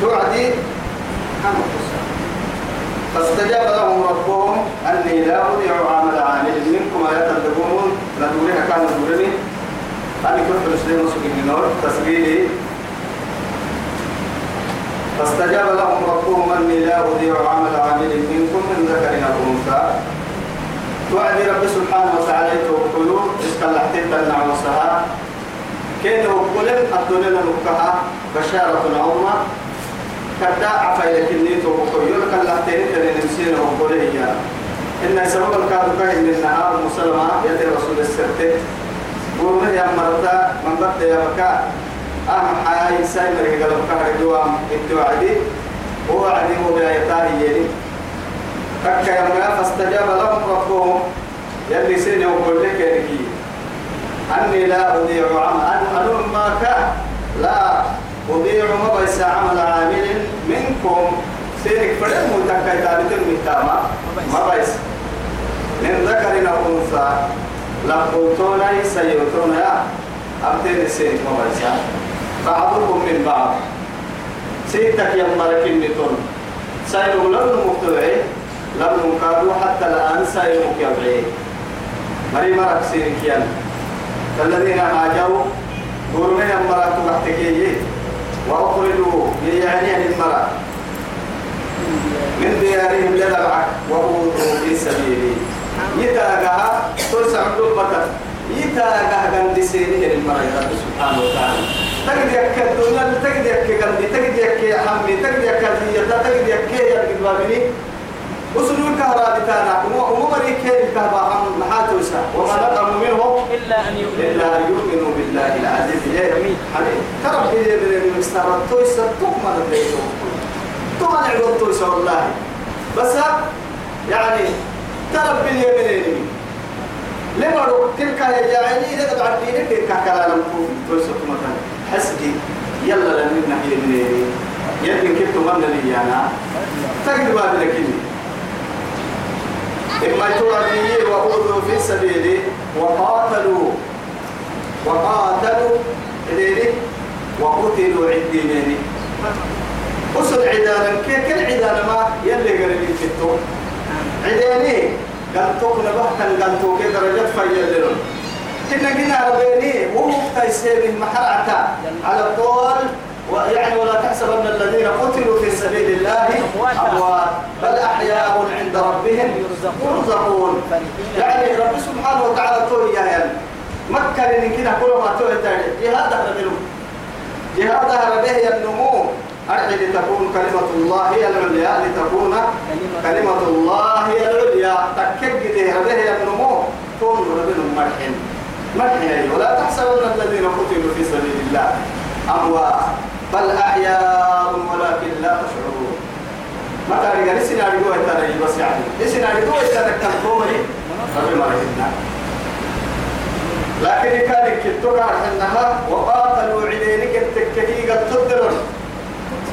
توعدي فاستجاب لهم ربهم أني لا أضيع عمل عامل منكم لا تدقون ندورها كان ندورني أنا كنت مسلم مسلم النور تسجيلي. فاستجاب لهم ربهم أني لا أضيع عمل عامل منكم من ذكر أو أنثى. توعد رب سبحانه وتعالى توكلوا اسكال لحتين تنعوسها كين وكلن الدنيا نكها بشارة عظمى كدا عفايلك النيت وكيول كان لحتين تنين وكله إياه إن سبب الكادو كاين من النهار مسلمة يدي رسول السرتة قولوا يا مرتا من بدأ يا بكاء أهم حياة سايمر قلب كهر دوام التوعدي هو عدي هو بآياته يلي. تكا يا فاستجاب لهم ربهم. يلي سيني وقول لك أني لا أضيع عمل. أنا ما كان. لا. أضيع ما بيس عمل عامل منكم. سيرك فرد متكا تابت المتامة ما بيس من ذكر أو أنثى. لقوتون سيوتون يا أبتين سيرك ما بيس بعضكم من بعض. سيتك يا ملك النتون سيروا لن مقتلعي لم نكادوا حتى الآن سيروا يبعي مريم رك سيرك الذين هاجروا. قرمين المرأة محتكيه وأخرجوا يعني المرأة من ديارهم لدرعك وأوذوا في سبيلي. يتاقها ترسع دبك يتاقها قند سينه المرأة رب سبحانه وتعالى. تجد يك الدنيا تجد يك قلبي تجد يك حمي تجد يك الزيادة تجد يك يا البابني وسنو الكهرباء بتاعنا. ومري كيف الكهرباء هم محاتوسا وما نقم منهم. إلا أن يؤمنوا. إلا أن يؤمنوا بالله العزيز جميل. حبيب ترى بلي من مستوى تويسا تؤمن البيتو تؤمن عقب تويسا والله. بس يعني ترى بلي بلي لما رو تلك يا جاعلي إذا بعد دينك تلك كلام تويسا مثلا. حسبي. يلا لنا نحيي بلي يمكن كنت من لي أنا؟ تجد ما بلكني إما تربيه وأوذوا في سبيلي وقاتلوا وقاتلوا إليه وقتلوا عدينين أسد عدانا كل عدانا ما يلي قريبين كتو. عداني بحكا قال توكي درجات فيللون كنا قلنا ربيني وهو تيسير المحرعة على الطول ويعني ولا تحسبن الذين قتلوا في سبيل الله أموات. بل أحياء عند ربهم يرزقون. يعني رب سبحانه وتعالى تقول يا يعني مكة إن كده كل ما تقول جهاد هذا جهاد هذا النمو أرحي لتكون كلمة الله هي العليا لتكون كلمة الله هي العليا. تكد هذه النمو كون ربنا مرحين. مرحين. ولا تحسبن الذين قتلوا في سبيل الله أموات. بل أحياء ولكن لا تشعرون. ما تاريخ لسنا رجوع تاريخ بس يعني لسنا رجوع تاريخ كالكومري ربي ما رجعنا لكن كان كتوكا حنها وقاتلوا عدينك التككي قد تدرون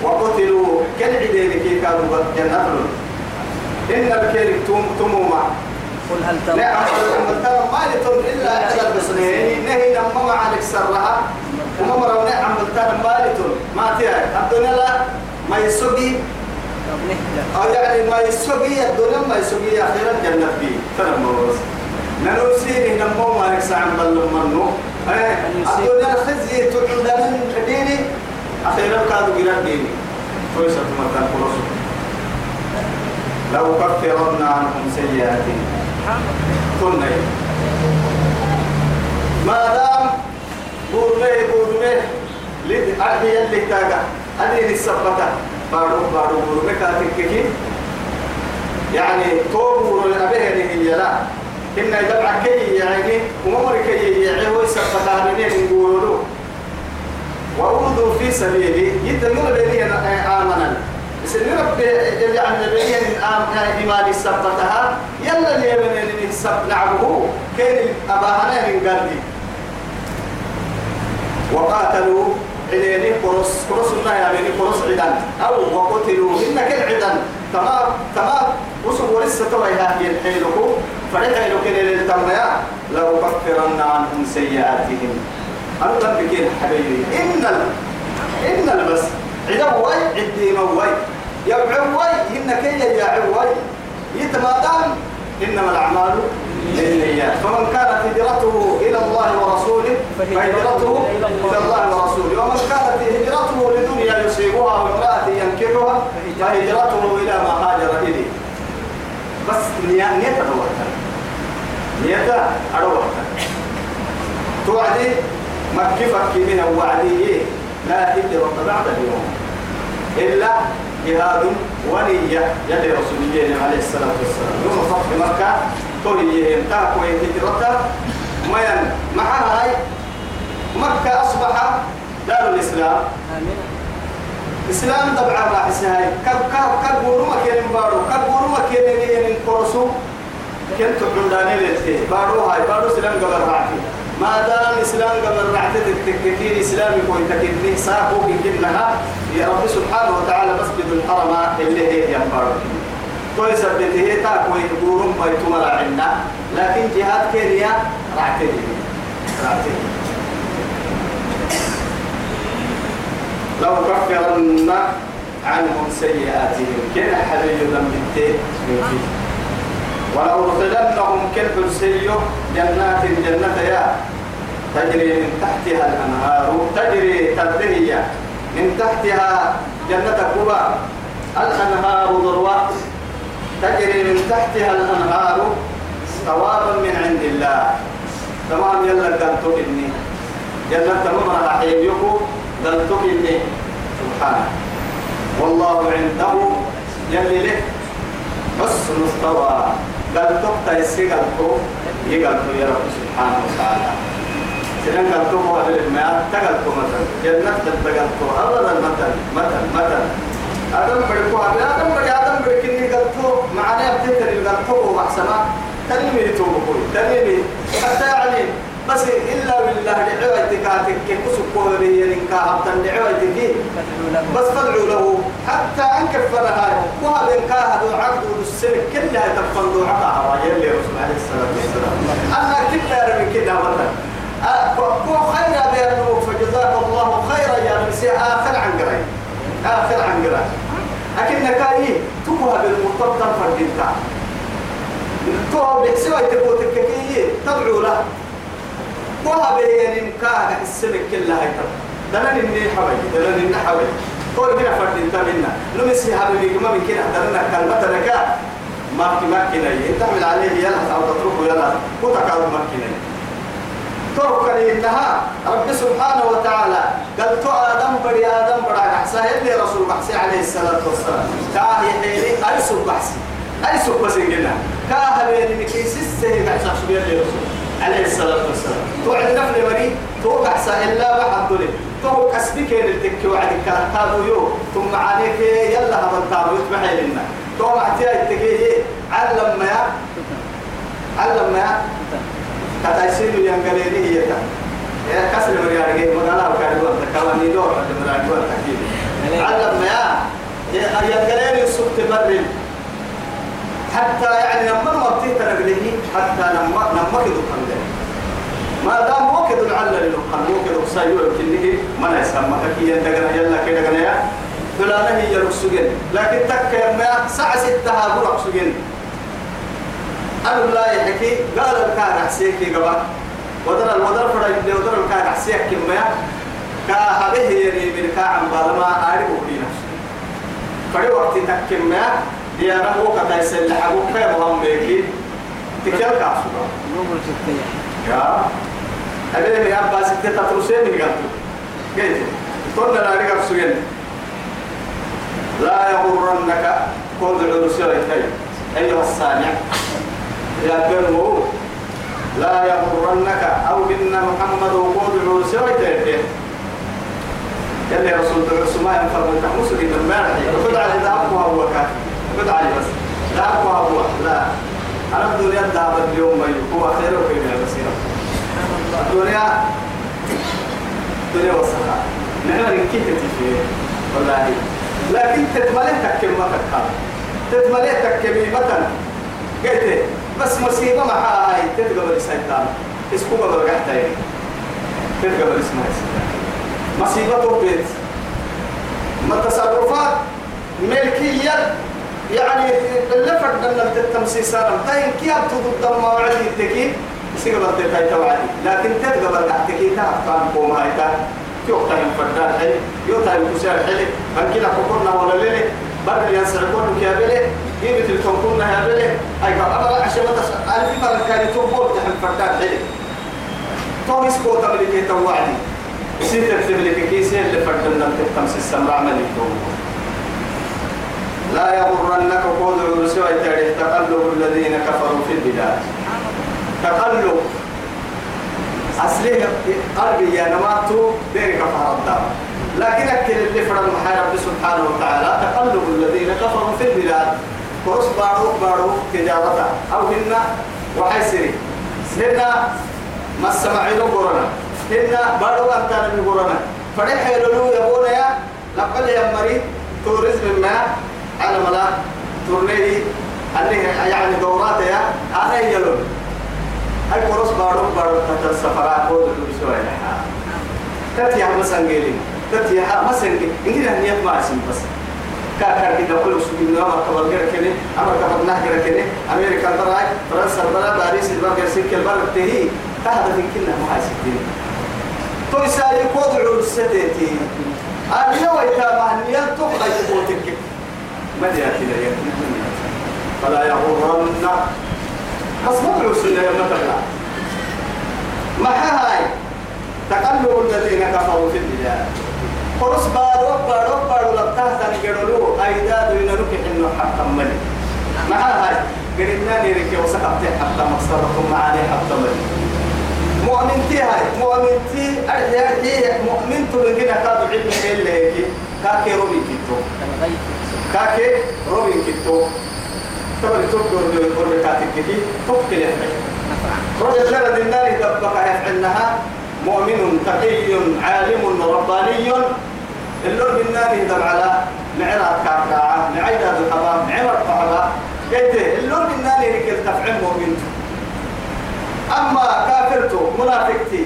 وقتلوا كل عدينك كانوا جنة إن الكيرك توم توموما قل هل ترى؟ نعم. ترى؟ ما لتم إلا على البصرين نهي لما ما عليك سرها. وما مرة نعم ترى ما لتم ما تيا الدنيا لا ما يسوقي أو يعني ما يسوقي الدنيا ما يسوقي أخيرا جنة فيه ترى ما بس ننسيه نمو ما نكسع عن بل منو الدنيا الخزي تعود من ديني أخيرا كادوا جيران ديني كويسة مثلا كروسو لو كفرنا عنهم سيئاتهم كنا ما دام بورمي بورمي لد أدي اللي تاجا أدي السبتة بارو بارو بورمي كاتككي يعني توبور الأبيه اللي هي لا. إن يدبع كي يعني ومر كي يعني هو السبتة من يقولوا وأوذوا في سبيلي. يتمر بني آمنا سن رب يعني بين إيمان السبتها يلا اللي من السب نعبه. كان أباهنا من قلبي وقاتلوا إليني قرص قرص الله يعني قرص عدن. أو وقتلوا إن كل عدن تمام تمام. وصل ولسه توي هذه الحيلكو فريحة لو كده للتمنيا لو كفرن عنهم سيئاتهم. أنا بكين حبيبي. إن ال... إن البس عدوي عدي موي يبعوي إن كي يا عوي يتمادام إنما الأعمال فمن كانت هجرته إلى الله ورسوله فهجرته إلى الله ورسوله. ومن كانت هجرته لدنيا يصيبها وامرأة ينكرها فهجرته إلى ما هاجر إليه. بس نية أروحها نية أروحها توعدي مكفك من وعدي لا هجرة بعد اليوم. إلا جهاد ونية. يلي رسول الله عليه الصلاة والسلام. يوم فتح مكة تهي ينتهك وهجرته مين معها هاي. مكة أصبح دار الإسلام. إسلام طبعا راح سهاي كب كب كب ورما كين بارو. كب ورما كين ين كورسو. كنت عندنا للتي بارو هاي. بارو سلام قبل راعتي ما دام إسلام قبل راعتي تكتير إسلامي كوي تكتير ساقو بكل لها يا رب سبحانه وتعالى مسجد الحرم اللي هي ينبارو. كوي سبته تا كوي ورم بيت مرعنا لكن جهاد كينيا راعتي راعتي لو كفرن عنهم سيئاتهم كن حبيب ذنب ولو ادخلنهم كل سيء جنات جنة يا. تجري من تحتها الأنهار تجري تبدهية من تحتها جنة قبى الأنهار ذروة. تجري من تحتها الأنهار ثوابا من عند الله. تمام يلا قلت إني. جنة ممر رحيم يكو قلت إني. سبحانه. والله عنده يلي له. حسن استوى قلت تيسي قلت يقلت يا رب سبحانه وتعالى. سنن قلت هو أهل الماء تقلت مثلا. جنة تقلت أبدا مثلا مثلا مثلا. آدم بدكو آدم بدي آدم قلت معنا بتكر قلت هو أحسنا تنمي توبكوي تنمي حتى يعني بس إلا بالله دعوة كاتك كسب كوري كي فادعوا له بس فادعوا له حتى أنكفرها وهذا كاهد عقد السنة كلها تفن دعاء يلي رسول عليه الصلاة والسلام. أنا كنا من كده مثلا؟ كو خير بيانه فجزاك الله خيرا يا نسي آخر عن قرأي آخر عن قرأي لكن كاي تقوى بالمرتبط فردينتا تو بيحسوا يتبوتك كي تدعو له. وها بين كان السمك كلها هاي دلنا إني حوي دلنا إني حوي. قول بنا فرد إنت منا. نمسي حبيبي ما من كنا. دلنا كلمة لك ما في ما كنا تعمل عليه يلا أو تتركه يلا. وتكاد ما كنا ترك إنها رب سبحانه وتعالى قال تو آدم بدي آدم بڑا أحسا اللي رسول بحسي عليه الصلاة والسلام. كاه يحيلي أيسو بحسي أيسو بس إنجنا كاه بين مكيس السهل بحسا شبيه اللي رسول. عليه الصلاة والسلام. توعد نفل مري تو أحسا إلا بحد دولي. تو كسبك التكي وعدك كانوا يو. ثم عليك يلا هم التابو يتبحي لنا. تو معتيا التكي علم ما علم ما كتايسين ينقليني هي تا يا كسر مريارجي مدالا وكاري وانت كواني دور عند مريارجي وانت كيف علم ما ينقليني السبت برل حتى يعني لما مرتي تنقله حتى لما لما كده قلنا ما دام هو كده العلل للقلب هو كده سايور كنه ما يسمى كي يندقنا يلا كده قنا فلانه هي رسوجين لكن تك ما ساعة ستة هاقول رسوجين أنا لا يحكي قال الكاد حسيك قبل ودر الودر فرا يبدي ودر الكاد حسيك كم كهذه يري من كعم بالما أعرف نفسه. فدي وقت تكمل دي أنا هو كذا يسل حبوك في مهم بيكي؟ نقول ستية يا. أبي يا أبا ستة تروسين من قلت قلنا لا نقف سجن لا يغرنك كل الرسول أيها السامع. كرمو لا يغرنك أو إن محمد وقود الرسول يلي رسول الرسول ما ينفر من تحمس لي من مارحي. خد على ذهبها هو كافي. خد علي بس. ذهبها هو لا. أنا الدنيا ذهب اليوم هو خير وكيف يا بصيرة. الدنيا الدنيا وسخة. نحن نكيت فيه والله. لكن تتملك تكيم ما تكال تتملك تكيم مثلا قلت. بس مصيبة مع هاي تتقبل السيطان اسكو قبل قحتها تتقبل اسمها السيطان مصيبة بيت. ما تصرفات ملكية يعني اللي فردنا التمسيس سالم. تاين كيف تضد ما وعدي التكي يصير بلد تاي توعدي. لكن تبقى بلد تكي تعرف كان قوم هاي تا. يو تايم فردان حلي يو تايم كسر حلي. هم كنا كوكونا ولا ليلة بدل ينسعكون كيابلة يبت الكوكونا يا بلة أي عشان ما تس ألف مرة كان يتوبون تحت فردان حلي توميس كوتا ملكي توعدي. سيتك تملك كيسين اللي فردنا التمسيس سمرا ملك توبون لا يغرنك قول الرسول تقلب الذين كفروا في البلاد. تقلب. أصلية قلبي يا نماتو ديرك كفر الدار. لكن أكل اللي فرد محا رب سبحانه وتعالى. تقلب الذين كفروا في البلاد. فرس بارو بارو تجارة أو هن وحيسري هن ما السمعين قرنا. هن بارو أنتان من قرنا. فرح يلولو يبونا يا لقل يا مريض توريزم ما على ملا تورنيدي أنه يعني دورات يا أنا يلون هاي كورس بارو بارو السفراء بود بسوي لها تتيا مسنجلي تتيا مسنجي إنجيل هنيت ما اسم كاكار كده كل سبيل الله مركب الجرا كده أمر كبر نهجر كده أمريكا براي فرنسا برا باريس البرجر سيك البرج تهي تهدف كنا ما سكين تو يسالي كود عرستي أنا ويتا مهنيا تبقى تبوتك مدياتي لا فلا يغرن أصبح الوسيلة يا مثلا ما هاي؟ تقلب الذين كفروا في البلاد. فرس بارو بارو بارو لبتاه تنقلوا أيداد ينرك إنه حقا ملي ما هاي قلنا نيرك وسقط حتى مقصركم معاني حتى ملي مؤمن تي هاي مؤمن تي أرجع مؤمن تلقينا كادو علم اللي كاكي روبي كيتو. كاكي روبي كيتو. تبغى تقول يقول كاتك كي تقتل يفعل رجل لنا النار دبك يفعلنها مؤمن تقي عالم رباني. اللون من النار يدل على معرات كعكاعة معيدة الحباب معمر فحبا قلت اللون من النار يركل تفعل مؤمن. أما كافرته منافقتي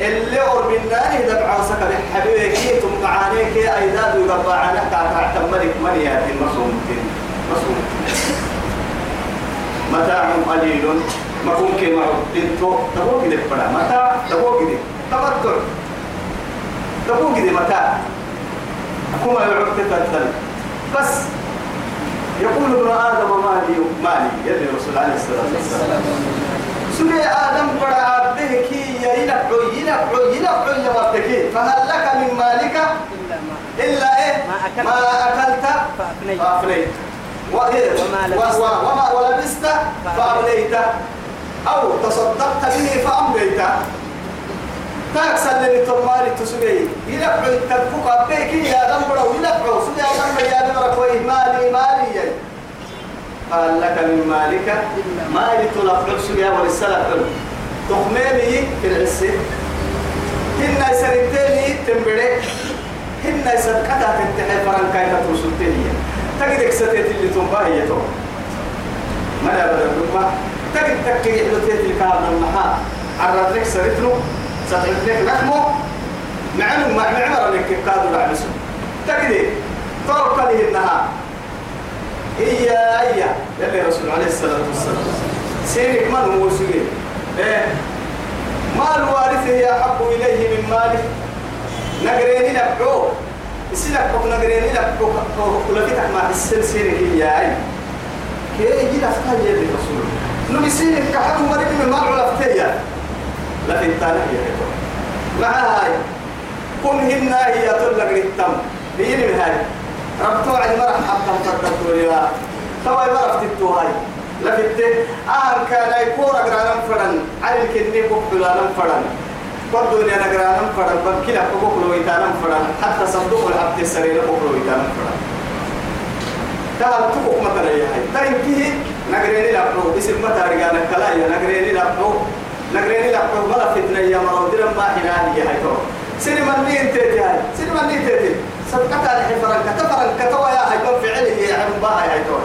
اللي أور من النار يدل على سكر حبيبك ثم معانيك أيداد يقبع عنك كعكاعة ملك مريات مصومتين مصومتين متاع قليل. ما ممكن معه انتو تبو كده بڑا متاع تبو كده تمتع تبو كده متاع. كما يعرف تتلتل بس يقول ابن آدم مالي مالي يلي الرسول عليه الصلاة والسلام. سوري آدم بڑا به كي يلعبوا يلعبوا يلعبوا فهل لك من مالك؟ إلا ما. إيه؟ ما أكلت. ما أكلت؟ فأفنيت. فأفنيت؟ وما ولبست؟ فأمليت أو تصدقت به فأمليت تاكسل اللي تماري تسوي يلعبوا التبقى أبيك يا دمبر ويلعبوا سوي يا دمبر يا دمبر كوي مالي مالي يعني. قال لك من مالك مالي تلقى سوي ولسلك تخميني في العسي هن سنتيني تنبري هن سنكتا تنتحي فرنكاية ترسلتيني تجدك ستيت اللي تنبه هي تو ما لا بدل ما تجد تكي حلوتيت اللي كان المحا عرض لك سرتنو ستعد لك نحمو معنو مع معمر لك كادو لعبسو تجد توكل إنها هي هي. يلي رسول عليه الصلاة والسلام. سيرك من هو سيرك إيه. مال وارثه أحب إليه من ماله نقريني نبعوه يصيرك بكو نقريني نبعوه ولكتك مع السلسلة هي أي كي يجي لفتها يد الرسول نو يصيرك كحد مريك من مال علفتها التانية هي مع هاي كن هن هي تلقى التم. من هاي. ربطوا عن مرح حتى تقدروا يا. توا مرح تتو هاي. لفت آه كان يكون أقرأ فرن. على الكني بقبل أنا فرن. برضو أنا أقرأ فرن. بكلا بقبل ويتانا فرن. حتى صندوق العبد السرير بقبل ويتانا فرن. تعال تبقى مثلا يا هاي. تاين كيه؟ نقريني لابو اسم متى رجعنا كلايا نقريني لابو نقريني لابو بلا فتنة يا مرو ما حناني يا هاي تو سينما نين تيتي هاي سينما نين تيتي. سبقتها الحفرن كتفرن كتوا يا هاي فعله يا عم باها يا هاي تو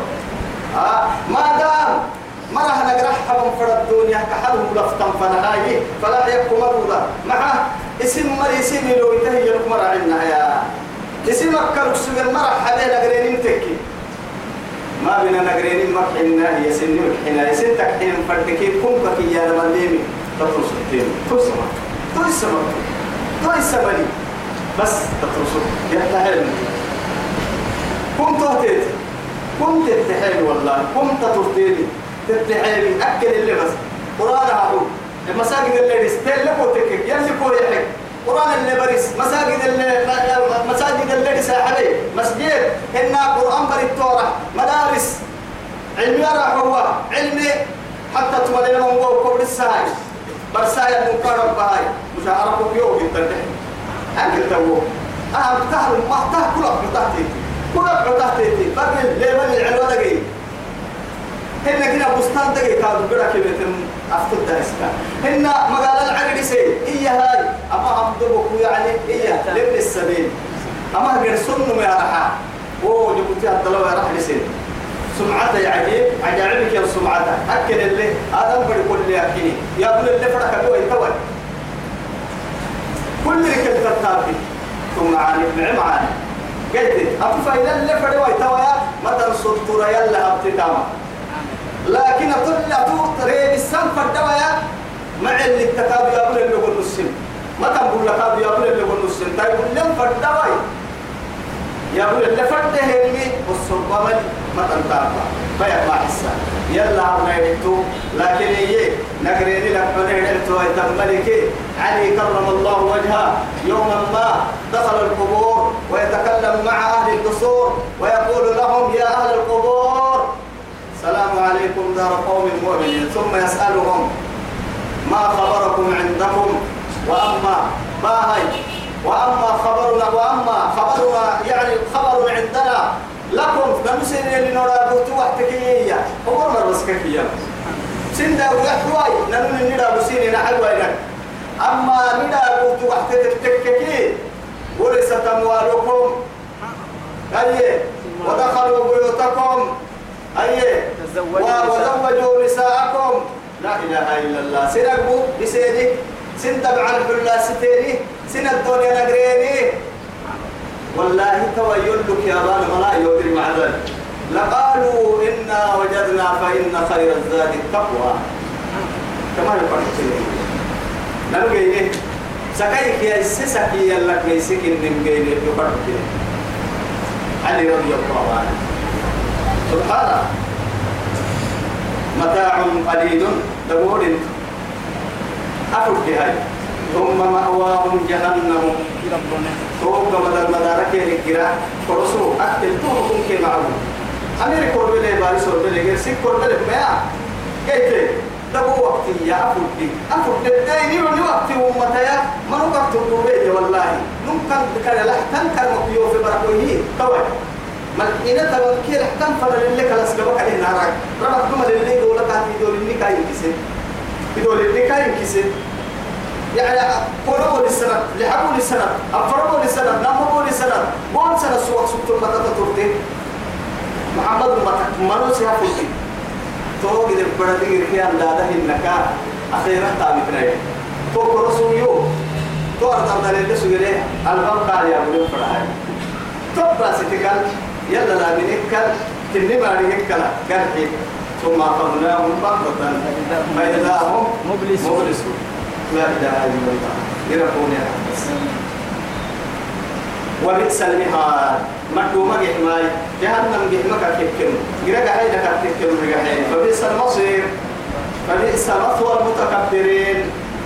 آه ما دام مرة نقرح حبم فرد الدنيا كحلهم لفتن فنهاي فلا يكون مرضى معه اسم مري اسم لو يتهي لكم مرة عنا يا. اسمك كركسو المرحبا نقرين تكي ما بنا نقرين مرحنا هي سن مرحنا سنتك حين فردكي كم كي يا مليمي تطرس الدين. تسمع تسمع تسمع بس تطرس يحتهل كم تهتيت كم تتحيل والله. كم تطرتيني تتحيل أكل اللي بس. قرآن أقول المساجد اللي استيل لك وتكك. يلي كو يحك قرآن اللي بريس. مساجد اللي مساجد اللي ساحبي مسجد. هنا قرآن بري التورة. مدارس. علمي راح هو. علمي حتى تولي لهم هو كبر الساي برساي المقارب بهاي مش عارفوا كيو بالتنتهي أكل تو أهم تهل ما تهل كلك متهتي كلك متهتي بقي ليبني العلوة دقي. هنا كنا بستان دقي. كادو بدا كبتم أفتد دهسكا هنا مقال العقد سي. إيا هاي؟ أما أمدبك يعني إيا لابن السبيل. أما غير سنو يا رحا. أوه جبتي الدلوة رحا لسين سمعته عجيب عجائبك يا سمعته. أكل اللي آدم بدي كل اللي أكيني يا ابن اللي فرق أبوه يتوي كل ركل تتابي ثم عاني ابن معاني قلت أطفى إلى اللي فرق يتوي متى سطر يلا ابتدامه لكن طلع تريد السم فالدوايا مع اللي التكاد يقول اللي يقول السم. ما تقول لك هذا يقول اللي يقول السم؟ طيب لم فالدوايا يقول اللي فرده هني والصبابة ما تنتابع. فيا ما حسا يلا عمنا يبتو لكن هي نقريني لك من هدلتو يتملك علي كرم الله وجهه. يوما ما دخل القبور ويتكلم مع أهل القصور ويقول لهم يا أهل القبور السلام عليكم دار قوم مؤمنين ثم يسألهم ما خبركم عندكم؟ وأما ما هي؟ وأما خبرنا وأما خبرنا يعني خبر عندنا. لكم نمسين اللي نرى بوتو وحتكية هو مرة بس كفية سندا ويحواي ننو نرى بسيني نحلوا لك أما نرى بوتو وحتكية ورثت أموالكم. أيه؟ ودخلوا بيوتكم. أيه؟ وزوجوا نساءكم. لا إله إلا الله. سنقبوا بسيدي سنتبع الحلا ستيني. سن الدنيا نقريني. والله تويل لك يا بان ملا يودري مع ذلك لقالوا إنا وجدنا فإن خير الزاد التقوى. كما يقول نلقي إيه؟ سكايك يا السسكي يلك يسكن من قيل يقول علي رضي الله عنه. سبحانه متاع قليل. دبور أفرد هاي. ثم مأواهم جهنم. توقع مدى المدارك الكرا فرسو أكل توقع كي معهم أمير كوربي لي بارس وربي لي غير سيك كوربي لي بيا كيف؟ دبو وقتي يا أفرد أفرد الدين من وقتي ومتايا. من وقت الدوبي والله. نمكن بكرة لحتن كرمكيو في بركوهي توي ملحينة توكيل حتى فلا للي كلا سببك عليه نارك ربك دوما للي دولة كاتي دول اللي كاين كسي. دول اللي كاين كسي. يعني قربوا للسنة لحقوا للسنة أفربوا للسنة نمروا للسنة بون سنة سوق سبت المتى تورتي محمد المتى منو سيها فوتي تو قد بدي ركيان لا ده النكا أخيرا تابتنا تو كرسو يو تو أرتب دليل سجله الباب قال يا ابو فرحان تبا ستكال يلا لا بنكل تني ما نكلا كرحي ثم أخذناهم بغتة. فإذا هم مبلسون. لا إله إلا الله. يرقون يا وبئس المهاد. مكتومة جحماي جهنم جحمك كيكم جرق عيدك كيكم رجعين فبئس المصير. فبئس مثوى المتكبرين.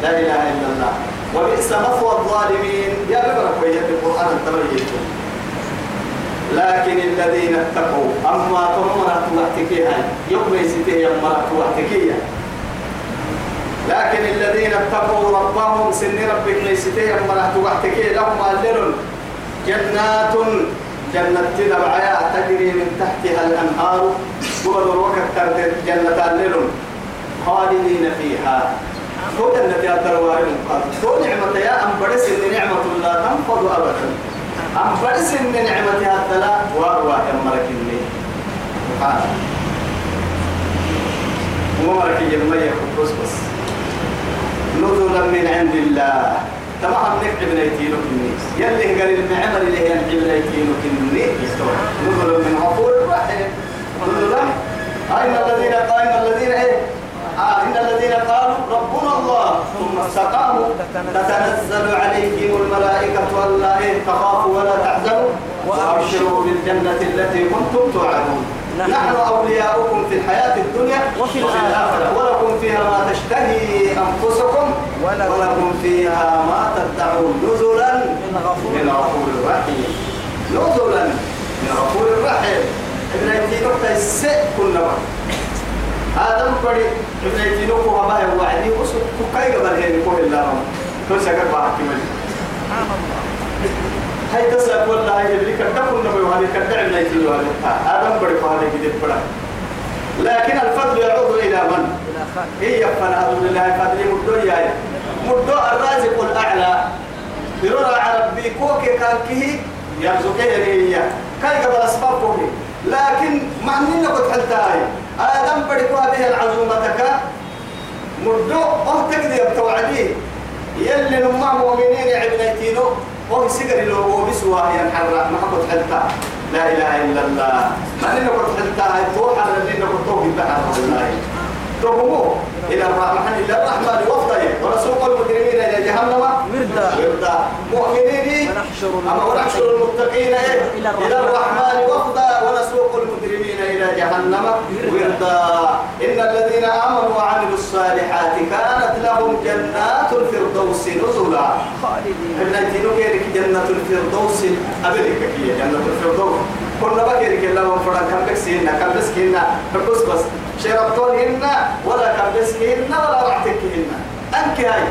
لا إله إلا الله. وبئس مثوى الظالمين. يا ببرك ويا القرآن التمريض لكن الذين اتقوا أما تمرت وحتكيها يوم يستيه يمرت وحتكيها لكن الذين اتقوا ربهم سن ربك ليستيه يمرت وحتكيها لهم أهل جنات جنة تدبعيا تجري من تحتها الأنهار. قبل الوقت جنة أهل خالدين فيها. هو جنة الدروار هو نعمة يا أم برس إن نعمة لا تنفض أبدا. أم برس إن نعمة هذا واروا يا مرك اللي سبحان مو مرك يجمع يخبز بس. نزلا من عند الله. تمام نك عبنيتينو كني يلي قال المعمر اللي هي عبنيتينو كني يستوى نزل من غفور رحيم. نزل أين الذين قال الذين إيه؟ آه إن الذين قالوا ربنا الله. ثم استقاموا. تتنزل عليهم الملائكة ألا إيه تخافوا ولا تحزنوا. وأبشروا بالجنة التي كنتم توعدون. نحن أولياؤكم في الحياة الدنيا وفي الآخرة. ولكم فيها ما تشتهي أنفسكم ولكم- فيها ما تدعون نزلا من غفور رحيم. نزلا من غفور رحيم. ابن يتينو تيسئ كل مرة آدم بدي ابن يتينو كو هبا وعدي وسو كاي قبل هي كو إلا رم كل شكر بحكي ملي سبحان الله. هاي تسأل والله هاي اللي كده كنا بيوهالي كده ابن يتينو هذا آدم بدي هذا كده بڑا. لكن الفضل يعود إلى من؟ هي فنعوذ بالله فضل مدو ياي مدو الرازق الأعلى. يرى على ربي كوكي كان كيه يرزقه هي كاي قبل أسباب كوكي لكن مع منك قد حلتاي آدم بدكوا به العزومتك مدو أه تقدر يبتوعديه يلي نما مؤمنين عبنيتينو أه سيقر لو هو بسوا ينحرر ما قد حلتا لا إله إلا الله. ما لنا قد حلتا هاي توحى لنا قد توحى بحر الله تهمو إلى الرحمن إلى الرحمن وفضل ونسوق المجرمين إلى جهنم. وردا. وردا مؤمنين. ونحشر أما ونحشر المتقين إيه؟ إلى الرحمن. وفدا ونسوق المجرمين إلى جهنم. وردا إن الذين آمنوا وعملوا الصالحات كانت لهم جنات الفردوس نزلا. خالدين. جنة الفردوس؟ أبلك هي جنة الفردوس. كنا بكيرك الله فرا كم بكسينا كم بسكينا. بس. بس شربتونهن ولا كم بسكينا ولا رعتكهن أنك هاي.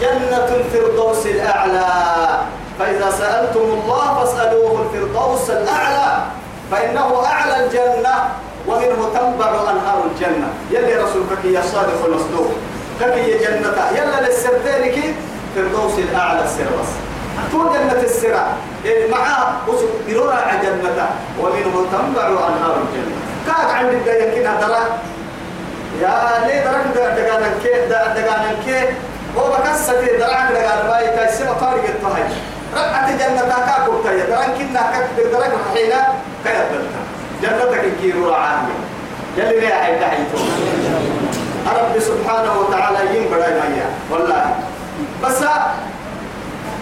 جنة الفردوس الأعلى. فإذا سألتم الله فاسألوه الفردوس الأعلى. فإنه أعلى الجنة ومنه تنبع أنهار الجنة. يلي رسولك يا صادق المصدوق. كي جنة. يلا للسرتينك فردوس الأعلى السرس تو جنة السرى إيه معاه يرى جنة. ومنه تنبع أنهار الجنة. كاد عند الدنيا كنا درا يا ليه درك دقانا كي دقانا كي. هو بكسة درك دقانا باي كاي سما طارق الطهي رقعة جنة تاكا كورتا يا درك كنا كك درك حينا. كيا دلتا جنتك كي رعاه يلي ليه حيدا حيتو رب سبحانه وتعالى ينبرا ميا والله. بس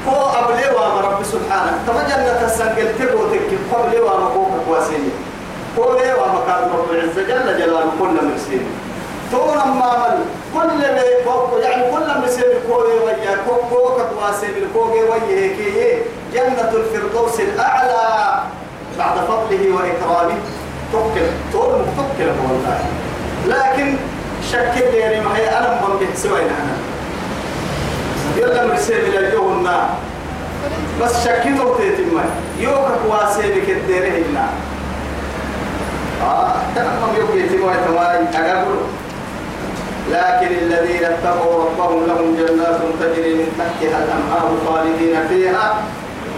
هو أبلي وما رب سبحانه. تما جنة السنجل تبو تكي قبل وما فوق كواسيني هو ليه وما كان رب العزة جل جلاله كل مرسين تون ما مل كل فوق يعني كل مرسين كوي ويا كوك كوك كواسين الكوكي ويا هيك جنة الفردوس الأعلى. بعد فضله وإكرامه. تكل تون تكل والله لكن شكل يعني ما هي أنا من بحسوين أنا. يلا مرسل إلى الجو بس شكله تيتم يوكا كواسي بك الديره هنا آه تمام يوكا يتم ويتماري أقول لكن الذين اتقوا ربهم لهم جنات تجري من تحتها الأنهار خالدين فيها.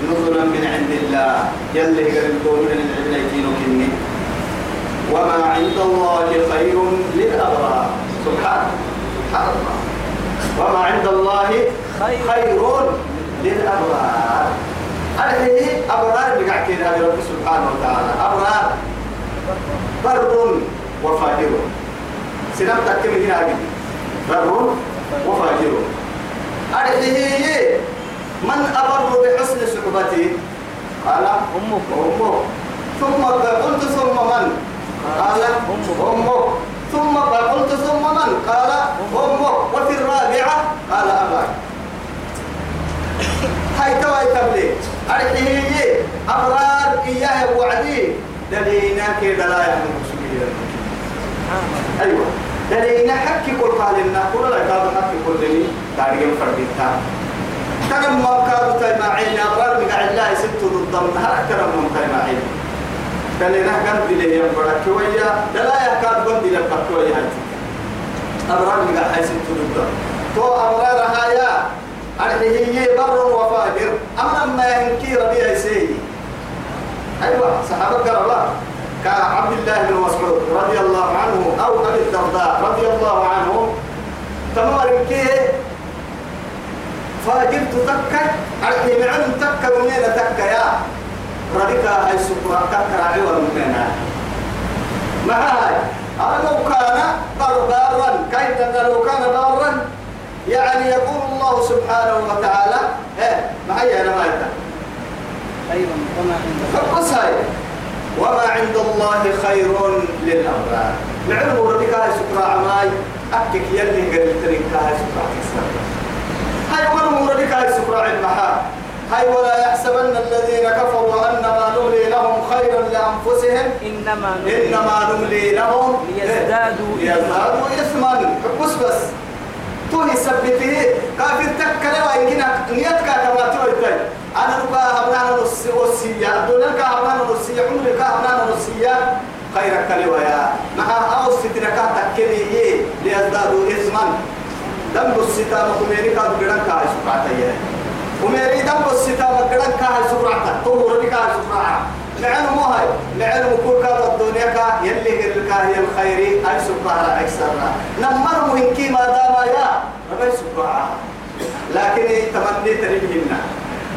نزلا من عند الله. يلي قريبوا من العبنيتين كني. وما عند الله خير للأبرار. سبحانه سبحان الله. وما عند الله خير. للأبرار. هذه أبرار بقعك هذا رب سبحانه وتعالى. أبرار. بر وفاجر. سنم تكتب هنا بر وفاجر. هذه من أبر بحسن صحبته قال أمك. أمه ثم قلت ثم من؟ قال. أمه ثم قلت ثم من؟ قال أمه وفي الرابعة قال أباك. هاي تواي تبلي أرحيه أبرار إياه وعدي. دلينا كده لا يحمل أيوة. دلينا حكي كل قالنا كل لا كاد حكي كل لي تاريخ فرديتا ترى ما كادوا تجمعين أبرار مقع الله ست ضد هل أكثر من تجمعين دلينا كان دليل ينبرك ويا دلا يكاد بند يلقى ويا هاتي أبرار مقع هاي ست ضد تو أبرار هايا أرحيه بر وفاجر أما ما ينكي ربيع سيدي أيوة صحابة كربلاء كعبد الله بن مسعود رضي الله عنه أو أبي الدرداء رضي الله عنه. تمام كيه فاجرت تكا أرحي معلم تكا ومين تكا يا؟ ربك هاي سكرة تكا عوى مكانا ما هاي لو كان بارا كيف لو كان بارا يعني يقول الله سبحانه وتعالى ما هي أنا ما أيضا وما عند وما عند الله خير للأبرار. نعلم ربك هاي سكرة عماي أكك يلي قلت لك هاي سكرة تكسر هاي ولم ربك هاي سكرة عمها هاي ولا يحسبن الذين كفروا أنما نملي لهم خيرا لأنفسهم. إنما نريد إنما نملي لهم. ليزدادوا ليزدادوا إثما. بس بس. توهي سبته كافر تكلا وإنكنا نيتك كما توي أنا نبقى هبنا نص وصية. دون لك هبنا نصية عمرك هبنا نصية خيرك لويا مع أو سترك تكلي ليزدادوا إثما. دم الستام كميري كاد بدن كاي سبعتيه وميري دم الستام بدن كاي سبعته تو ربي كاي سبعه لعنه مو هاي لعنه كل كاد الدنيا كا يلي قال هي الخير أي سبعه أكثر نمر مهم كي ما دام يا ربي سبعه لكن تمني تريبهن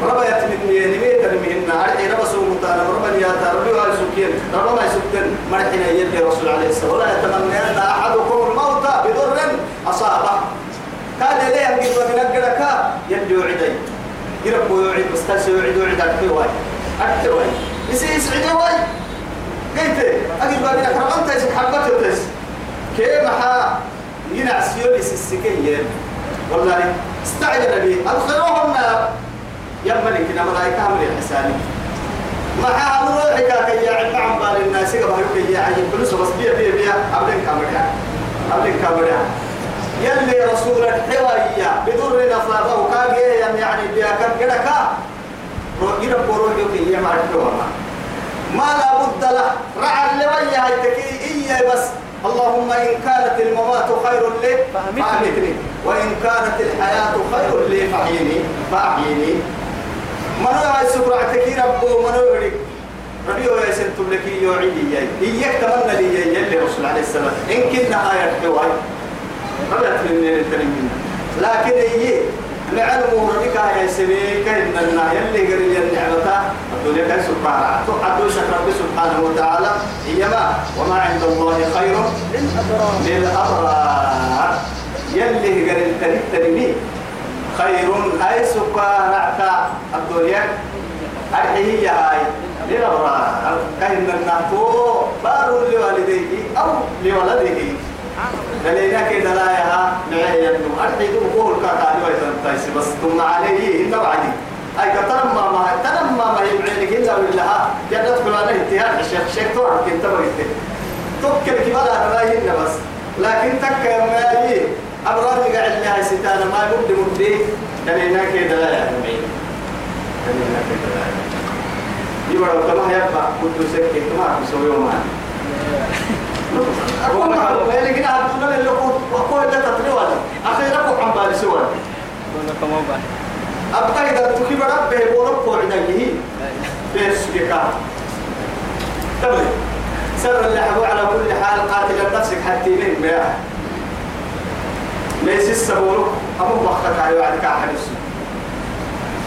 ربا يتمني نمي تريبهن أرحي ربا سومتانا ربا ياتا ربي وعلي سكين ربا ما يسكن مرحنا يلي رسول عليه الصلاة ولا يتمنى أن أحدكم الموت بضر أصابه قال لي أن قد من أجلك يلي وعدي يربو يوعد بستاس يوعد وعد أكتواي أكتواي يسي يسعدي واي قلت أجل بابي لك ربما تيسك حبته تيس كيف حا ينعس يوليس السكين والله استعجل بي أدخلوهم نار يا ملك إنما لا يكامل الحساني ما حا نروحك كي يعد عن بال الناس. يقبل كي يعد فلوس بس بيا بيا بيا. أبلين كامل أبلين كامل يلي رسول الحواية بدر نصابه كاجي يعني بيا كان كده كا. يرب روح يوكي يما الحوامة ما لا بد له. رعى اللي ويا هيتكي. إيا بس. اللهم إن كانت الممات خير لي فأمتني. وإن كانت الحياة خير لي فأحيني فأحيني هاي سكرة تكي ربو؟ منو يريك ربي هو يسنتم لك يوعدي إياك تمنى لي يلي رسول عليه السلام. إن كنا آية حواي ربيت من التنمين لكن هي نعلم ربك يا سبيك إن النا يلي قريل النعمة الدنيا كان سبحانه. تعدوا شكر ربي سبحانه وتعالى. هي ما؟ وما عند الله خير للأبرار. يلي قريل التنمين خير أي سبحانه الدنيا أرحية هاي. للأبرار. كأن النهتو بار لوالديه أو لولده. دلينا كده لا يها نعي يدو أرحيدو قول كاكاني ويتن تايسي بس ثم عليه إن وعدي أي كترم ما ما ترم ما ما يبعينك إلا بالله. جدت فلانا انتهاء الشيخ شيخ توعد كنت بغيت تكل كبالا رأيهن بس. لكن تك يا مالي أبرار قاعد لها ستانا ما يبدي مبدي. لا يها نعي دلينا كده لا يها يبقى كما يبقى كنت سكت ما كسو يومان أقول معلومة اللي كنا هتقول اللي أقول ده تطلع أخيرا كم بالي بعد أبقى إذا تكيب ربه بورب قعده بس يكا تبلي سر اللي حبوا على كل حال قاتل نفسك حتى من بيع ليس السبور أبو بختك على وعدك حدث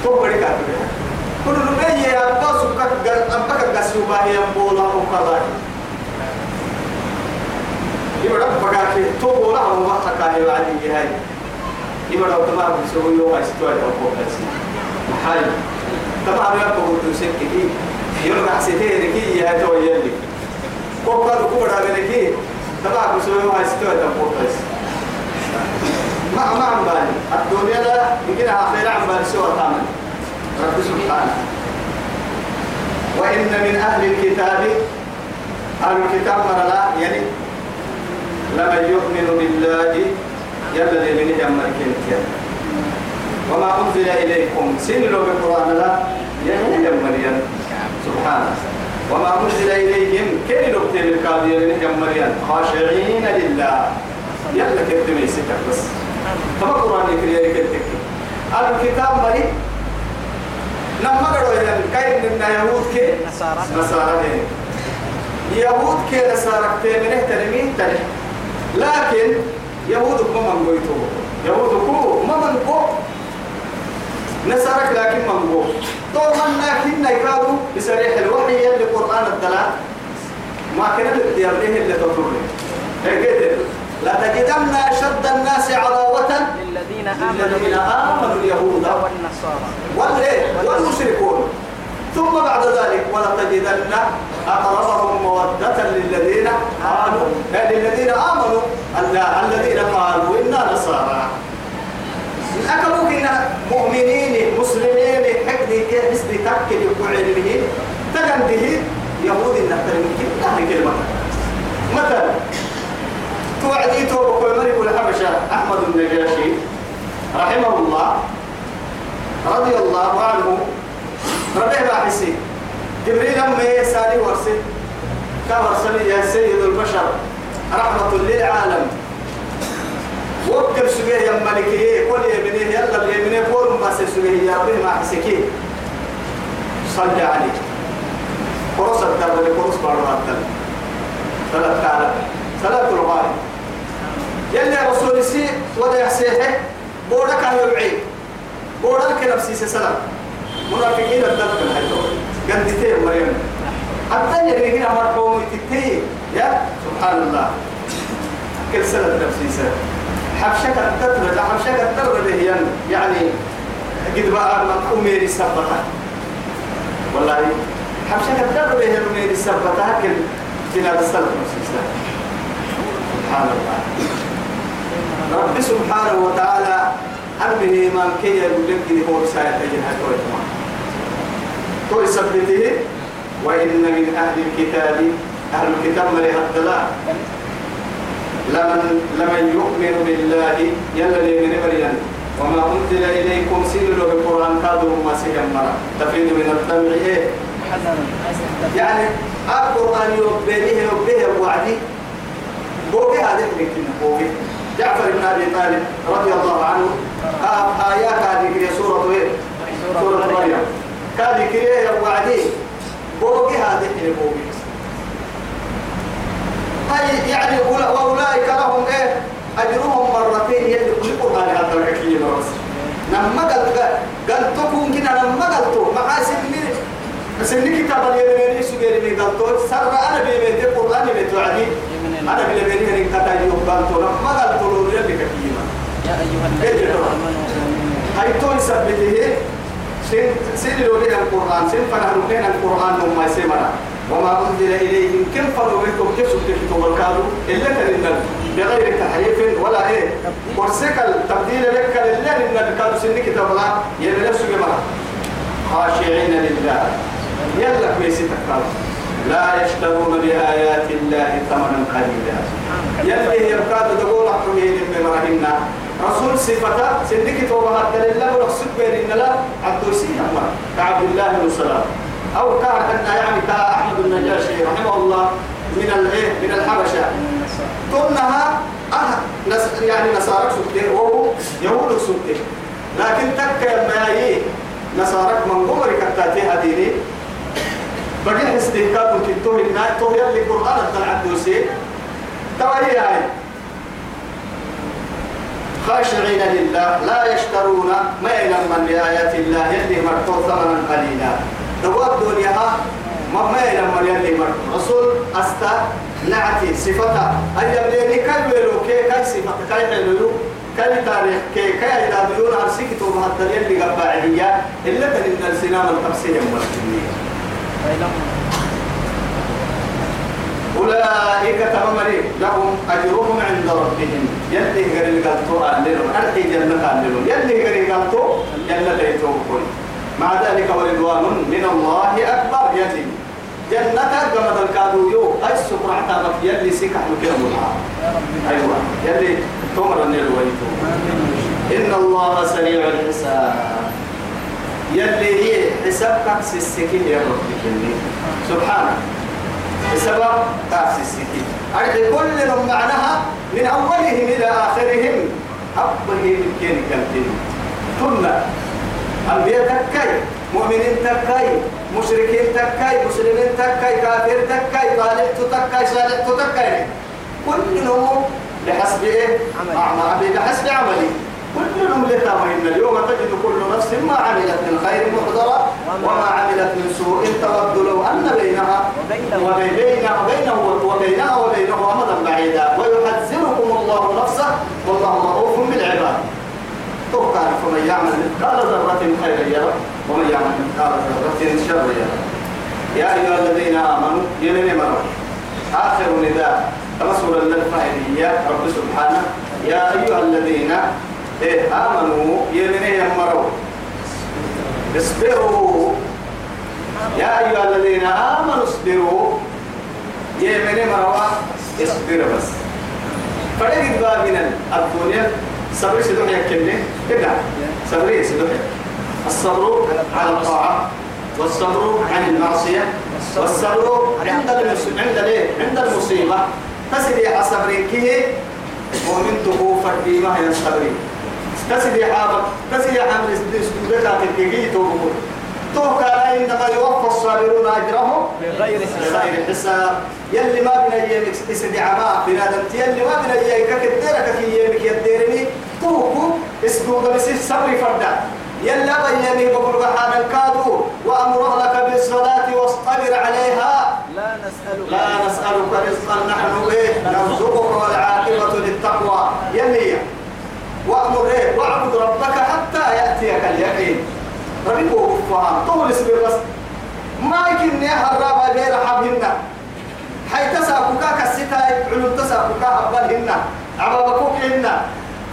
تبرك على كل ربيع أبقى سكك أبقى قسيوبا ينبولا وكذا يبقى ربك في توبو له وقتك على وعدي هاي يبقى لو تمام بسوي يوم استوى توقف بس محل تمام يا ابو تسكتي يرجع سيتي ركي يا تو يلي. كوكا كوكا ركي تمام بسوي يوم استوى توقف بس ما ما عم بالي. الدنيا لا يمكن أخيرا عم بالي سوى ثامن رب سبحانه. وإن من أهل الكتاب أهل الكتاب مرلا يعني لمن يؤمن بالله لي من جمع كنتيا وما أنزل إليكم سنلوا بالقرآن لا يعني جمع سبحانه وما أنزل إليهم كي نكتب الكاذية من جمع خاشعين لله. يلا كتب يسكت بس. فما قرآن يكري يكتب الكتاب مري. لما قالوا إذا كاين من يهود كي؟ نصارى. نصارى يهود كي نصارى كي من احترمين تاني لكن يهود ما من قويتو يهود كو ما من قو نسرك لكن منقول طبعا لكن يكادوا بسريح الوحي اللي قرآن الدلال. ما كان اللي اللي تطرني هيك لا تجدن أشد الناس عداوة للذين آمنوا آمنوا اليهود. والنصارى. والمشركون. ثم بعد ذلك ولتجدن أقربهم مودة للذين آمنوا. للذين آمنوا. الذين قالوا إنا نصارى. أكبوك إن مؤمنين مسلمين حقدي كيف تأكد يقعد به تجنده يهود النحتر من كلمة. مثلا توعدي توبك الملك الحبشة أحمد النجاشي رحمه الله رضي الله عنه. ربي باحسي جبريل أما يسالي ورسي؟ كورسني يا سيد البشر رحمة للعالم. وكر سجيه يا ملكي قول يا بني يلا بني قول ما سجيه يا ربي ما حسكي صلي عليه. قرص الدرب قرص بارو الدرب ثلاث كارب. ثلاث الغالي يلي رسول سي ودا يحسيه بورك يبعي. بورك نفسي سلام. منافقين الدرب الحيطة قدتين مريم. حتى يلي هنا مرحوم تتي يا سبحان الله. كل سنة نفسي سنة. حبشك التتر لا حبشك التتر هي. يعني قد بقى أميري سبتها. والله حبشك التتر هي أميري سبتها كل تنادى السلف نفسي سنة. سبحان الله. رب سبحانه وتعالى أربه ما كي يقول لك هو بسايا تجن هاي توي وإن من أهل الكتاب أهل الكتاب مريها الدلاء لمن لمن يؤمن بالله يلا من مريم وما أنزل إليكم سيلوا بالقرآن كادوا ما سيهم تفيد من الدمع إيه؟ يعني القرآن يبيه يبيه وعدي. بوبي هذا يمكن بوبي جعفر بن أبي طالب رضي الله عنه آيات هذه سورة إيه؟ سورة مريم. كان كريه وعدي بوبي هذه بوبي هاي يعني وأولئك لهم إيه؟ أجرهم مرتين يلي كل قرآن هذا الحكي بس لما قلت قلت تكون كنا لما قلت. محاسن سني. كتاب اليمين سجير من قلت. سر أنا بيبيت القرآن بيتوعدي أنا بلا بيني هني كتا يقبل تونا ما قال تقولوا لي كثيرا يا أيها الذين آمنوا هاي توي سبته سن سن لو القرآن سن فنحن بين القرآن وما يسمعنا. وما أنزل إليهم كم فروا بكم كيف سبتكم الكادو إلا كلمة بغير تحريف ولا إيه. ورسك التبديل لك لله إن الكادو سن كتاب الله يلا نفسه جماعة خاشعين لله. يلا كويسي تكادو لا يشترون بآيات الله ثمنا قليلا. يلي يبقى تقول حكمه من رسول صفة سنك توبة حتى لله ورسول بين إن لا عبد أما كعبد الله بن سلام. أو كان يعني كأحمد النجاشي رحمه الله من الايه من الحبشة. ثمها أه نس يعني نصارك سكتة وهو يهود سكتة. لكن تك ما يي نصارك من قمر كتاتي هديني. بدي استهكاك كتوه الناس تو يلي قرآن الدلع الدوسي. توهي هاي. خاشعين لله لا يشترون ما يلمن بآيات الله يلي مرتو ثمنا قليلا. دواب دنيا ما ما يلمن يلي مرتو رسول أستا نعتي صفتا. أيام ليني كاي بيلو كي كاي صفتا؟ كاي حلو كاي تاريخ؟ كي كاي إذا بيون عرسيك تو مهدر يلي قباعية إلا تنين السنام التفسير مرتبين أولئك تمامري لهم أجرهم عند ربهم. يلي غير القلتو أهلهم أرحي جنة أهلهم يلي غير القلتو جنة يتوقون مع ذلك ورضوان من الله أكبر يلي. جنة قمد الكادو يو. أي سكر عتابك يلي سيكح مكينا ملعا أيوة. يلي تمر النيل ويتو إن الله سريع الحساب. يلي هي حسابك سيسكين يا رب سبحانه بسبب تأسيس أي كل معناها من أولهم إلى آخرهم أبه من كين كالتين ثم أنبياء تكاي مؤمنين تكاي مشركين تكاي مسلمين تكاي كافر تكاي طالح تكاي صالح تكاي كلهم بحسب إيه؟ عمل. أعمال بحسب عملي كل نملة وإن اليوم تجد كل نفس ما عملت من خير محضرة وما عملت من سوء تود لو أن بينها وبينه وبينها وبينه وبينها وبينه أمدا بعيدا. ويحذركم الله نفسه والله رؤوف بالعباد. توقع فمن يعمل مثقال ذرة خيرا يرى ومن يعمل مثقال ذرة شرا يرى يا أيها الذين آمنوا يلين مرة آخر نداء كما سورة الفاعلية رب سبحانه يا أيها الذين إيه آمنوا يلين مروا. اصبروا. يا أيها الذين آمنوا اصبروا. يمن مروا اصبر بس. فريق بابنا الدنيا. صبر سدوح يكلي كده صبر سدوح. الصبر على الطاعة. والصبر عن المعصية. والصبر عند عند عند المصيبة. تسدي حصبرين كيه مؤمن تقو فردي ما هي الصبرين تسدي حابك تسدي حمل سدوكات الكيكي توقف توقع عندما يوفى الصابرون أجرهم بغير حساب. حساب. يلي ما بين ايامك اسدي عماء بنادم يلي ما بين ايامك كديرك في ايامك يديرني؟ توكو اسدو بس صبري فردا. يلا بيامي بقول بحال الكادو وأمر اهلك بالصلاة واصطبر عليها. لا نسألك. لا نسألك رزقا نحن إيه نرزقك يلي وامر إيه؟ واعبد ربك حتى يأتيك اليقين. ربك وفهم طول اسبر بس. ما يمكن الرابع غير حبهن حي تساكوكا كالستا علم تساكوكا حبالهن عبابكوك هن.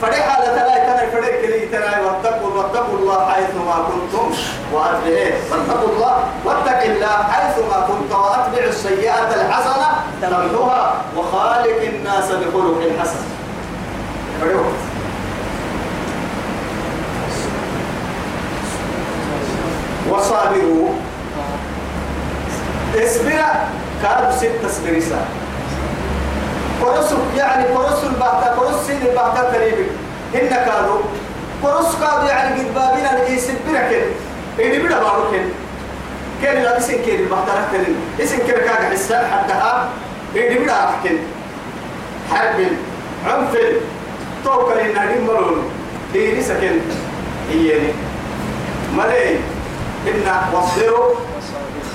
فريح على تلاي تنا فريق كلي تنا واتقوا واتقوا الله حيث ما كنتم واتبعوا واتقوا الله واتق الله حيث ما كنت. وأتبع السيئة الحسنة تمحوها. وخالق الناس بخلق حسن. فريق وصابروا. اصبر. كادوا ست سبريسا كرس يعني كرس البحثة كرس سين البحثة تريبك هن كادوا كرس كادوا يعني قد بابنا يسبرك إني بدا باركن كان لا اسم كير البحثة ركن اسم كير كاga حسان حدها إني بدا ركن حرب عنف. توكل إن مرون. ديني سكن. إياني. ملي. إن واصبروا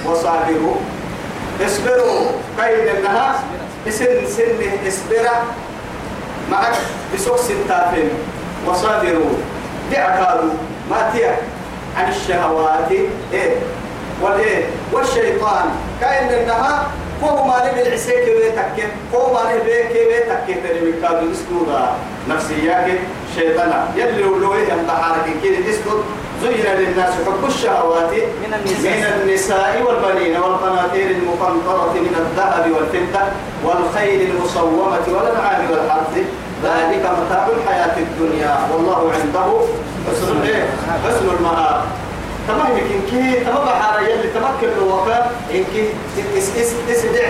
وصابروا. اصبروا. كيد النهار سن سن اصبر. معك بسوق ستافين. وصابروا. دعكاروا ما تيا. عن الشهوات. إيه. والايه والشيطان. كاين النهار فهو ما نبي العسيك بيتك. فهو ما نبي بيتك. تري بكادو اسكودا نفسياك. شيطانا. يلي ولوه. ينبحارك كده اسكت زين للناس حب الشهوات من النساء. من النساء والبنين والقناطير المقنطرة من الذهب والفضة والخيل المصومة والأنعام والحرث ذلك متاع الحياة الدنيا والله عنده حسن؟ حسن المآب تمام يمكن كي تمام بحارة يلي تمكن الوفاء إنك اس اس اسدع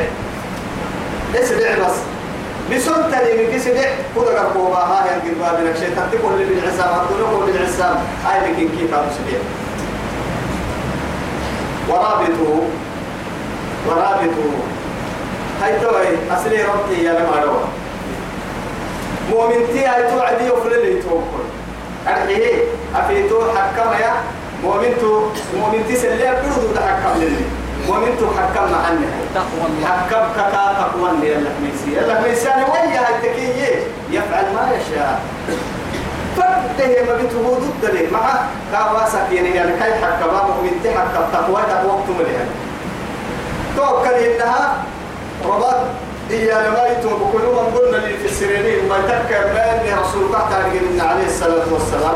اسدع بس بسنت لي من كسدع كذا قرقوبا ها يا قربا بنك شيطان تقول لي بالعسام تقول لي بالعسام هاي لكن كي تابو سدع ورابطه ورابطه هاي توي أصلي ربطي يا لما دوا مؤمنتي هاي توعدي وفل اللي توكل أرحيه أفيتو حكم يا مؤمنتو مؤمنتي سليا كردو ده حكم للي مؤمنتو حكم عنه تقوى الله. حكم كتا تقوى لي اللحميسي اللحميسي أنا ويا التكية؟ يفعل ما يشاء. فده ما بتهو ضد لي. مع كواسك يعني يعني كاي حكم مؤمنتي حكم تقوى تقوى تملي توكل إنها رباط إيا ما يتم بكل من قلنا لي في السريرين ما يتذكر بأن رسول الله تعالى عليه الصلاة والسلام.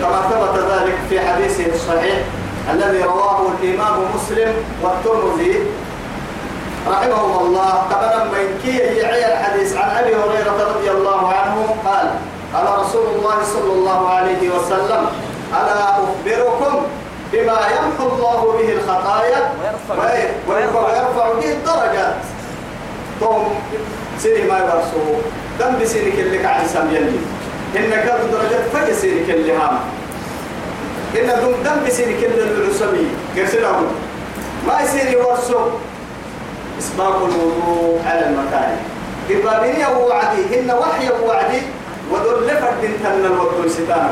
كما ثبت ذلك في حديثه الصحيح الذي رواه الإمام مسلم والترمذي. رحمه الله. قبل من كي يعي الحديث عن أبي هريرة رضي الله عنه قال قال رسول الله صلى الله عليه وسلم ألا أخبركم بما يمحو الله به الخطايا ويرفع- به الدرجات. توم سيري ما يبرسو دم كلك عن سميني إن كانت درجات فجأة كل هام. إن دم دم بسيري كل العسمي قرسلهم ما يصير يورسو إسباق الوضوء على المكان إبابيني وعدي إن وحي وعدي ودول لفرد تن الوضو ستانا.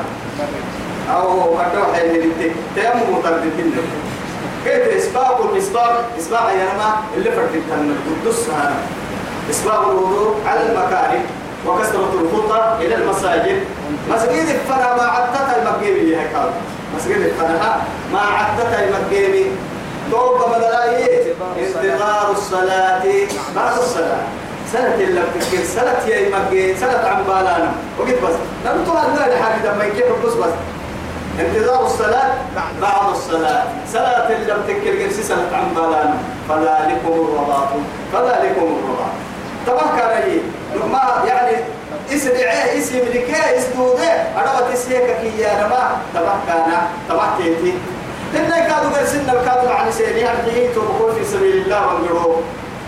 أو قدوا حين للتك تيمم مترددين كيف إسباق؟ الإسباق إسباق يا نما اللي فرد تن القدس هذا إسباق الوضوء على المكارم وكسرة الخطى إلى المساجد. مسجد الفنا ما عدتها المقيمي هيك مسجد الفنا ما عدتها المقيمي توبة بدلاية انتظار الصلاة. بعد الصلاة. سنة اللي بتكين سنة يا مقين سنة عم بالأنا. وقت بس. لم تقعد لا لحاجة. لما يكيف بس بس. انتظار الصلاة. بعد الصلاة. صلاة اللي بتكين قرسي سنة عم بالأنا. فذلكم الرباط فذلكم الرباط طبعا كان يجي ما يعني اسرعه اسم لكي؟ اسدوده أنا بتسيك كي يا نما. طبعا كان. طبعا تيتي. إن كادوا قرسنا الكادوا عن سيري هذه تبقوا في سبيل الله وانقروا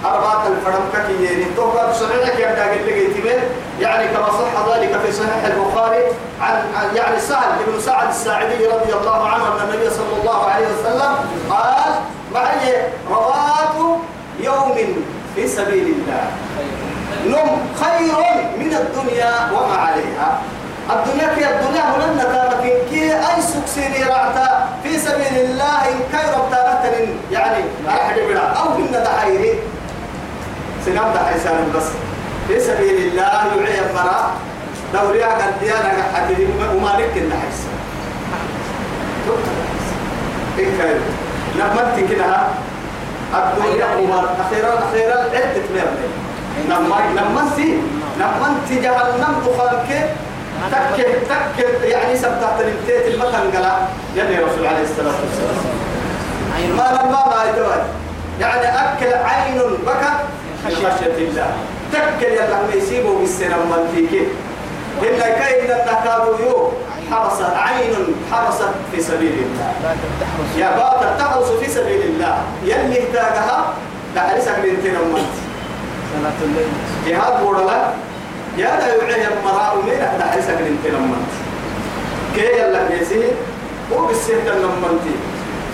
أربعة الفرم يعني توقع بسرعة كي أبدا قل لي يعني كما صح ذلك في صحيح البخاري عن عن يعني سعد بن سعد الساعدي رضي الله عنه أن النبي صلى الله عليه وسلم قال معي رواه يوم في سبيل الله؟ نم خير من الدنيا وما عليها. الدنيا كي الدنيا هنا نتابك كي أي سكسيني رعتا في سبيل الله إن كي ربطانة يعني أحد بلا أو من دحيره سنام دحيسان بس. في سبيل الله يعي المرأة دوريا قد ديانا حديد ومالك النحيس كيف نمت كده الدنيا أمور أخيرا أخيرا عدة ميرني نما نمسي نمنت جهنم دخانك تك تك يعني سبتات الامتيت المكان قال يلي رسول عليه الصلاة والسلام. ما لما ما يتوى يعني أكل عين بكى من خشية. الله. تكل يلا ما يسيبه بالسنة من فيك إلا كاين النكاد يو حرس عين حرست في سبيل الله. تحرص يا باطل تحرس في سبيل الله. يلي اهتاجها لحرسك بنتين أمانتي صلاة الليل. جهاد بورلا يا لا يوعي المراء من أحد حسك أنت لمنت؟ كي يلا بيسي هو بالسهد لمنتي.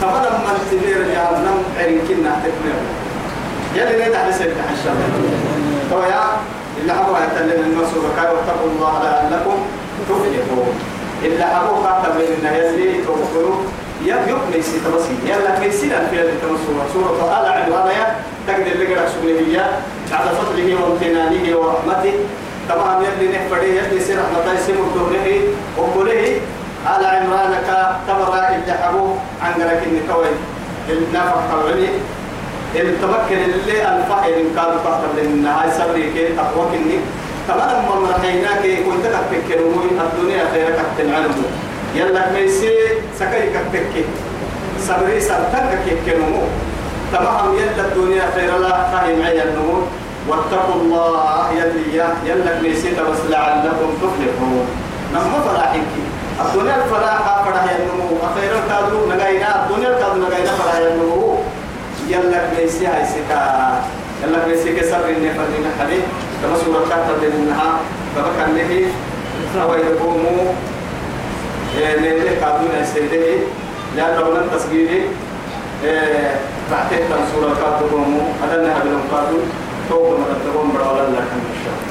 كما لمنتي غير جهنم عريكنا تكمل يلي نيدا حسك حشا تو يا اللي حبوا يتلين المسؤول كاي واتقوا الله لعلكم تفلحون. اللي حبوا قاعدة بين النهي توكلوا. يا يوم ميسي تبصي يلا ميسينا في هذه التمسورة سورة آل عمران يا تقدر لقرأ سبحانه بعد فضله وامتنانه ورحمته. تمام يلي نحفره يلي سير رحمته يسمر دونه وقوله آل عمران كتبرا اللي حبوه عن قرأك النكوين النافع حولي التمكن اللي الفحل إن كانوا تحت لنا. هاي صبري كي تقوى كني. كمان لما مرحيناك كنت تفكر الدنيا خيرك تنعلم يلا ميسي سكاي كتكي صبري سرتك كيكنمو تمام يلا الدنيا خير لا فهم عيا النمو واتقوا الله يلي يلا ميسي بس لعلكم تفلحون. نما فلاحك. الدنيا الفلاحة فرح النمو أخيرا كادو نغاينا الدنيا كادو نغاينا فرح النمو يلا ميسي هاي سكا. يلا ميسي كسر النفر من حديث كما سورة كاتب لنها فبكى النهي. أو يقوموا ليه كادون السيدة لأنه من تسجيلي بعتت سورة كاتبهم هذا نحن بلهم كادون توقع ما تتبهم بڑا ولا لكن إن شاء